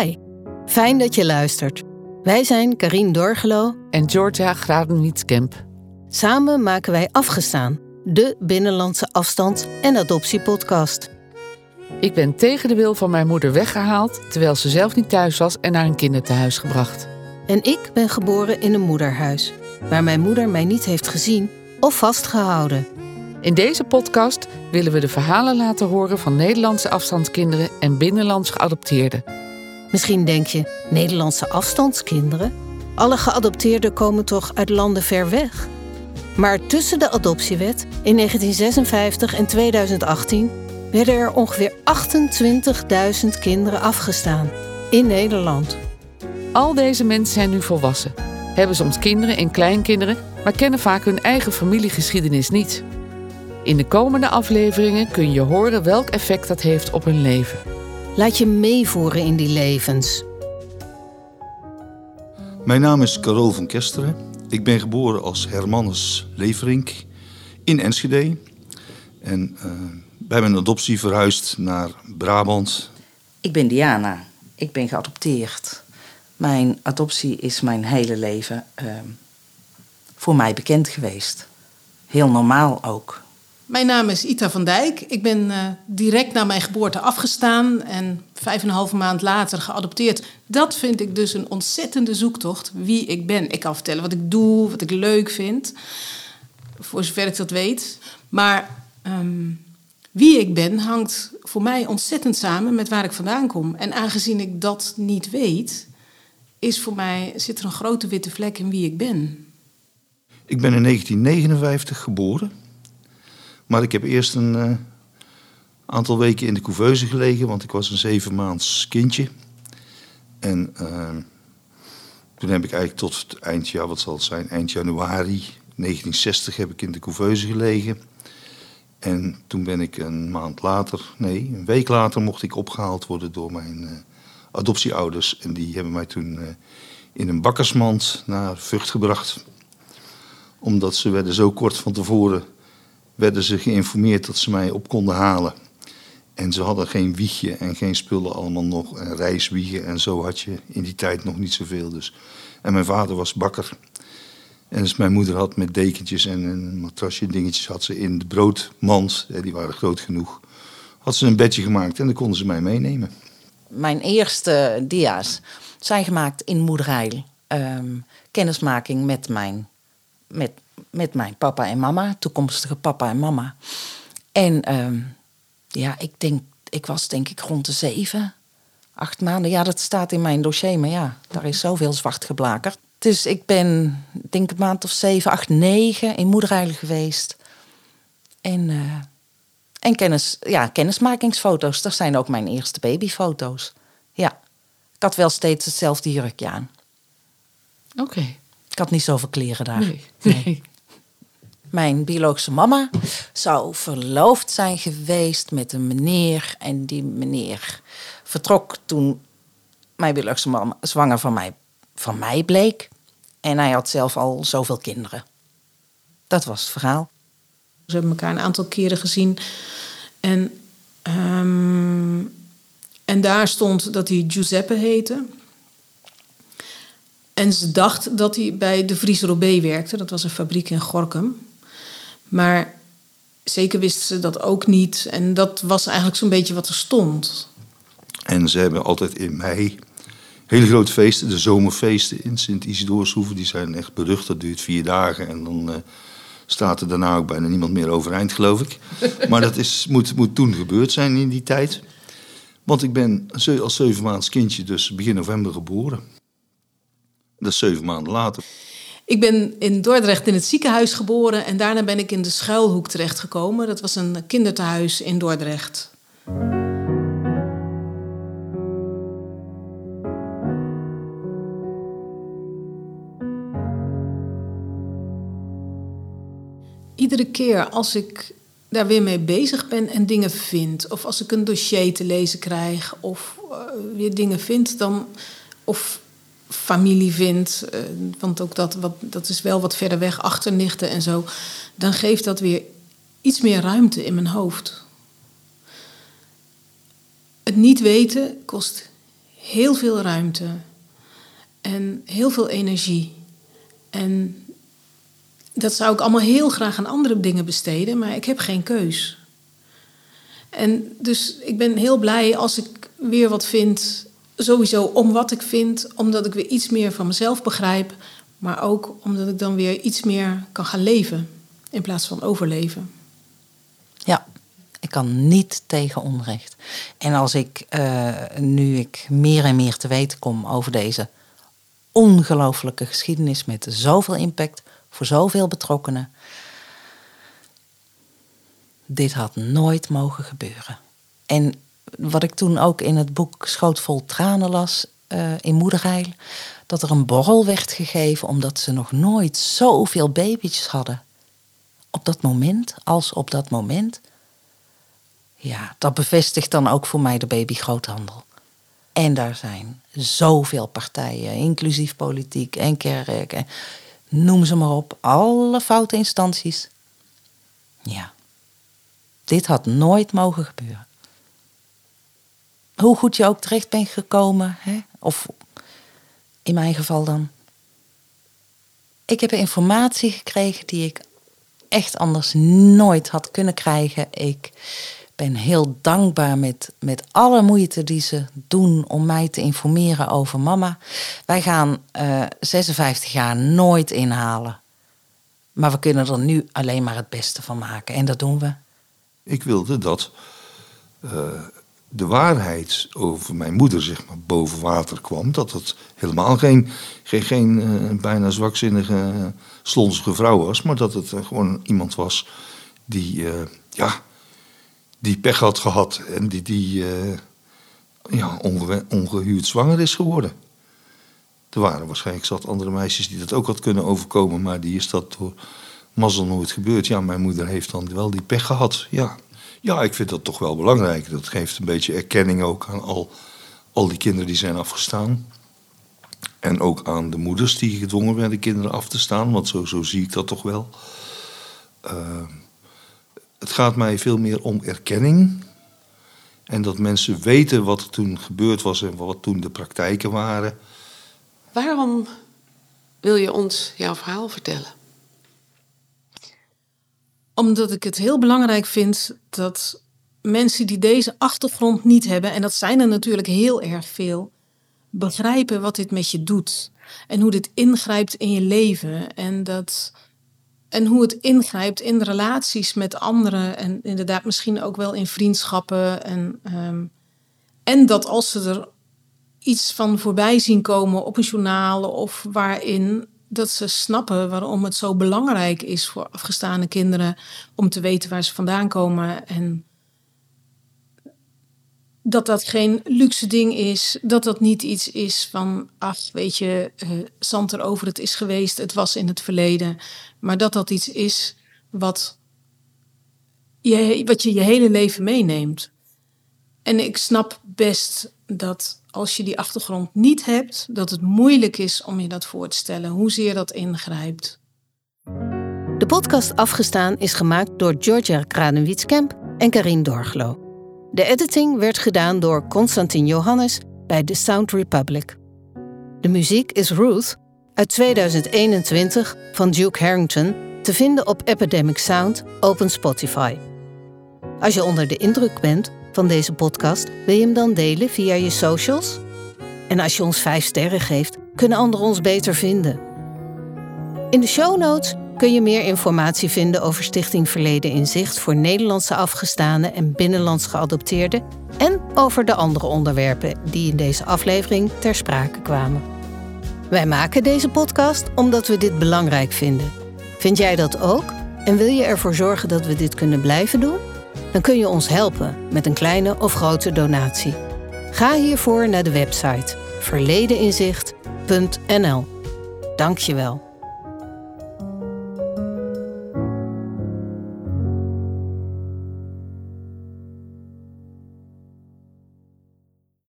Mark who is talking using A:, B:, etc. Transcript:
A: Hi, fijn dat je luistert. Wij zijn Karine Dorgelo
B: en Georgia Gradenwietskemp.
A: Samen maken wij Afgestaan, de binnenlandse afstand- en adoptiepodcast.
B: Ik ben tegen de wil van mijn moeder weggehaald terwijl ze zelf niet thuis was en naar een kinderthuis gebracht.
A: En ik ben geboren in een moederhuis, waar mijn moeder mij niet heeft gezien of vastgehouden.
B: In deze podcast willen we de verhalen laten horen van Nederlandse afstandskinderen en binnenlands geadopteerden.
A: Misschien denk je, Nederlandse afstandskinderen? Alle geadopteerden komen toch uit landen ver weg? Maar tussen de adoptiewet in 1956 en 2018 werden er ongeveer 28.000 kinderen afgestaan in Nederland.
B: Al deze mensen zijn nu volwassen, hebben soms kinderen en kleinkinderen, maar kennen vaak hun eigen familiegeschiedenis niet. In de komende afleveringen kun je horen welk effect dat heeft op hun leven.
A: Laat je meevoeren in die levens.
C: Mijn naam is Carol van Kesteren. Ik ben geboren als Hermannes Leverink in Enschede. En uh, bij mijn adoptie verhuisd naar Brabant.
D: Ik ben Diana. Ik ben geadopteerd. Mijn adoptie is mijn hele leven uh, voor mij bekend geweest. Heel normaal ook.
E: Mijn naam is Ita van Dijk. Ik ben uh, direct na mijn geboorte afgestaan en vijf en een halve maand later geadopteerd. Dat vind ik dus een ontzettende zoektocht wie ik ben. Ik kan vertellen wat ik doe, wat ik leuk vind, voor zover ik dat weet. Maar um, wie ik ben hangt voor mij ontzettend samen met waar ik vandaan kom. En aangezien ik dat niet weet, is voor mij, zit er een grote witte vlek in wie ik ben.
C: Ik ben in 1959 geboren. Maar ik heb eerst een uh, aantal weken in de couveuse gelegen, want ik was een zeven maands kindje. En uh, toen heb ik eigenlijk tot het eind, wat zal het zijn, eind januari 1960 heb ik in de couveuse gelegen. En toen ben ik een maand later, nee, een week later mocht ik opgehaald worden door mijn uh, adoptieouders. En die hebben mij toen in een bakkersmand naar Vught gebracht. Omdat ze werden zo kort van tevoren werden ze geïnformeerd dat ze mij op konden halen. En ze hadden geen wiegje en geen spullen allemaal nog. En reiswiegen en zo had je in die tijd nog niet zoveel. Dus. En mijn vader was bakker. En dus mijn moeder had met dekentjes en een matrasje dingetjes... had ze in de broodmand, die waren groot genoeg... had ze een bedje gemaakt en dan konden ze mij meenemen.
D: Mijn eerste dia's zijn gemaakt in Moederijl. Um, kennismaking met mijn, met met mijn papa en mama, toekomstige papa en mama. En um, ja, ik denk, ik was denk ik rond de zeven, acht maanden. Ja, dat staat in mijn dossier, maar ja, daar is zoveel zwart geblakerd. Dus ik ben, denk een maand of zeven, acht, negen in moedereilen geweest. En, uh, en kennis, ja, kennismakingsfoto's, dat zijn ook mijn eerste babyfoto's. Ja, ik had wel steeds hetzelfde jurkje aan.
B: Oké.
D: Ik had niet zoveel kleren daar.
B: Nee. nee.
D: Mijn biologische mama zou verloofd zijn geweest met een meneer. En die meneer vertrok toen mijn biologische mama zwanger van mij, van mij bleek. En hij had zelf al zoveel kinderen. Dat was het verhaal.
E: Ze hebben elkaar een aantal keren gezien. En, um, en daar stond dat hij Giuseppe heette. En ze dacht dat hij bij de Vries Robé werkte. Dat was een fabriek in Gorkum. Maar zeker wisten ze dat ook niet. En dat was eigenlijk zo'n beetje wat er stond.
C: En ze hebben altijd in mei hele grote feesten, de zomerfeesten in Sint-Isidoorshoeve. Die zijn echt berucht, dat duurt vier dagen. En dan uh, staat er daarna ook bijna niemand meer overeind, geloof ik. maar dat is, moet, moet toen gebeurd zijn in die tijd. Want ik ben als zeven maands kindje dus begin november geboren. Dat zeven maanden later.
E: Ik ben in Dordrecht in het ziekenhuis geboren en daarna ben ik in de schuilhoek terechtgekomen. Dat was een kinderthuis in Dordrecht. Iedere keer als ik daar weer mee bezig ben en dingen vind, of als ik een dossier te lezen krijg, of uh, weer dingen vind, dan. Of familie vindt, uh, want ook dat, wat, dat is wel wat verder weg, achternichten en zo, dan geeft dat weer iets meer ruimte in mijn hoofd. Het niet weten kost heel veel ruimte en heel veel energie. En dat zou ik allemaal heel graag aan andere dingen besteden, maar ik heb geen keus. En dus ik ben heel blij als ik weer wat vind, sowieso om wat ik vind, omdat ik weer iets meer van mezelf begrijp, maar ook omdat ik dan weer iets meer kan gaan leven in plaats van overleven.
D: Ja, ik kan niet tegen onrecht. En als ik uh, nu ik meer en meer te weten kom over deze ongelooflijke geschiedenis met zoveel impact voor zoveel betrokkenen. Dit had nooit mogen gebeuren. En wat ik toen ook in het boek Schoot vol tranen las uh, in Moederheil, dat er een borrel werd gegeven omdat ze nog nooit zoveel babytjes hadden. Op dat moment, als op dat moment. Ja, dat bevestigt dan ook voor mij de babygroothandel. En daar zijn zoveel partijen, inclusief politiek en kerk, en noem ze maar op, alle foute instanties. Ja, dit had nooit mogen gebeuren. Hoe goed je ook terecht bent gekomen, hè? of in mijn geval dan. Ik heb informatie gekregen die ik echt anders nooit had kunnen krijgen. Ik ben heel dankbaar met, met alle moeite die ze doen om mij te informeren over mama. Wij gaan uh, eh, 56 jaar nooit inhalen. Maar we kunnen er nu alleen maar het beste van maken. En dat doen we.
C: Ik wilde dat uh, de waarheid over mijn moeder zeg maar, boven water kwam. Dat het helemaal geen, geen, geen uh, bijna zwakzinnige, uh, slonzige vrouw was. Maar dat het gewoon iemand was die ja, die pech had gehad en die, die ja, onge ongehuurd zwanger is geworden. Er waren waarschijnlijk zat andere meisjes die dat ook had kunnen overkomen, maar die is dat door mazzel nooit gebeurd. Ja, mijn moeder heeft dan wel die pech gehad. Ja, ja ik vind dat toch wel belangrijk. Dat geeft een beetje erkenning ook aan al, al die kinderen die zijn afgestaan. En ook aan de moeders die gedwongen werden kinderen af te staan, want zo, zo zie ik dat toch wel. Uh, het gaat mij veel meer om erkenning. En dat mensen weten wat er toen gebeurd was en wat toen de praktijken waren.
F: Waarom wil je ons jouw verhaal vertellen?
E: Omdat ik het heel belangrijk vind dat mensen die deze achtergrond niet hebben, en dat zijn er natuurlijk heel erg veel, begrijpen wat dit met je doet. En hoe dit ingrijpt in je leven. En dat en hoe het ingrijpt in relaties met anderen. En inderdaad, misschien ook wel in vriendschappen. En, um, en dat als ze er iets van voorbij zien komen op een journaal of waarin dat ze snappen waarom het zo belangrijk is voor afgestane kinderen om te weten waar ze vandaan komen en dat dat geen luxe ding is, dat dat niet iets is van, ach, weet je, uh, zand erover, het is geweest, het was in het verleden, maar dat dat iets is wat je, wat je je hele leven meeneemt. En ik snap best dat als je die achtergrond niet hebt, dat het moeilijk is om je dat voor te stellen, hoezeer dat ingrijpt.
A: De podcast Afgestaan is gemaakt door Georgia Kranenwietskamp en Karin Dorglo. De editing werd gedaan door Constantin Johannes bij The Sound Republic. De muziek is Ruth uit 2021 van Duke Harrington te vinden op Epidemic Sound Open Spotify. Als je onder de indruk bent van deze podcast, wil je hem dan delen via je socials? En als je ons 5 sterren geeft, kunnen anderen ons beter vinden. In de show notes kun je meer informatie vinden over Stichting Verleden in Zicht voor Nederlandse afgestaanden en binnenlands geadopteerden en over de andere onderwerpen die in deze aflevering ter sprake kwamen. Wij maken deze podcast omdat we dit belangrijk vinden. Vind jij dat ook? En wil je ervoor zorgen dat we dit kunnen blijven doen? Dan kun je ons helpen met een kleine of grote donatie. Ga hiervoor naar de website verledeninzicht.nl. Dank je wel.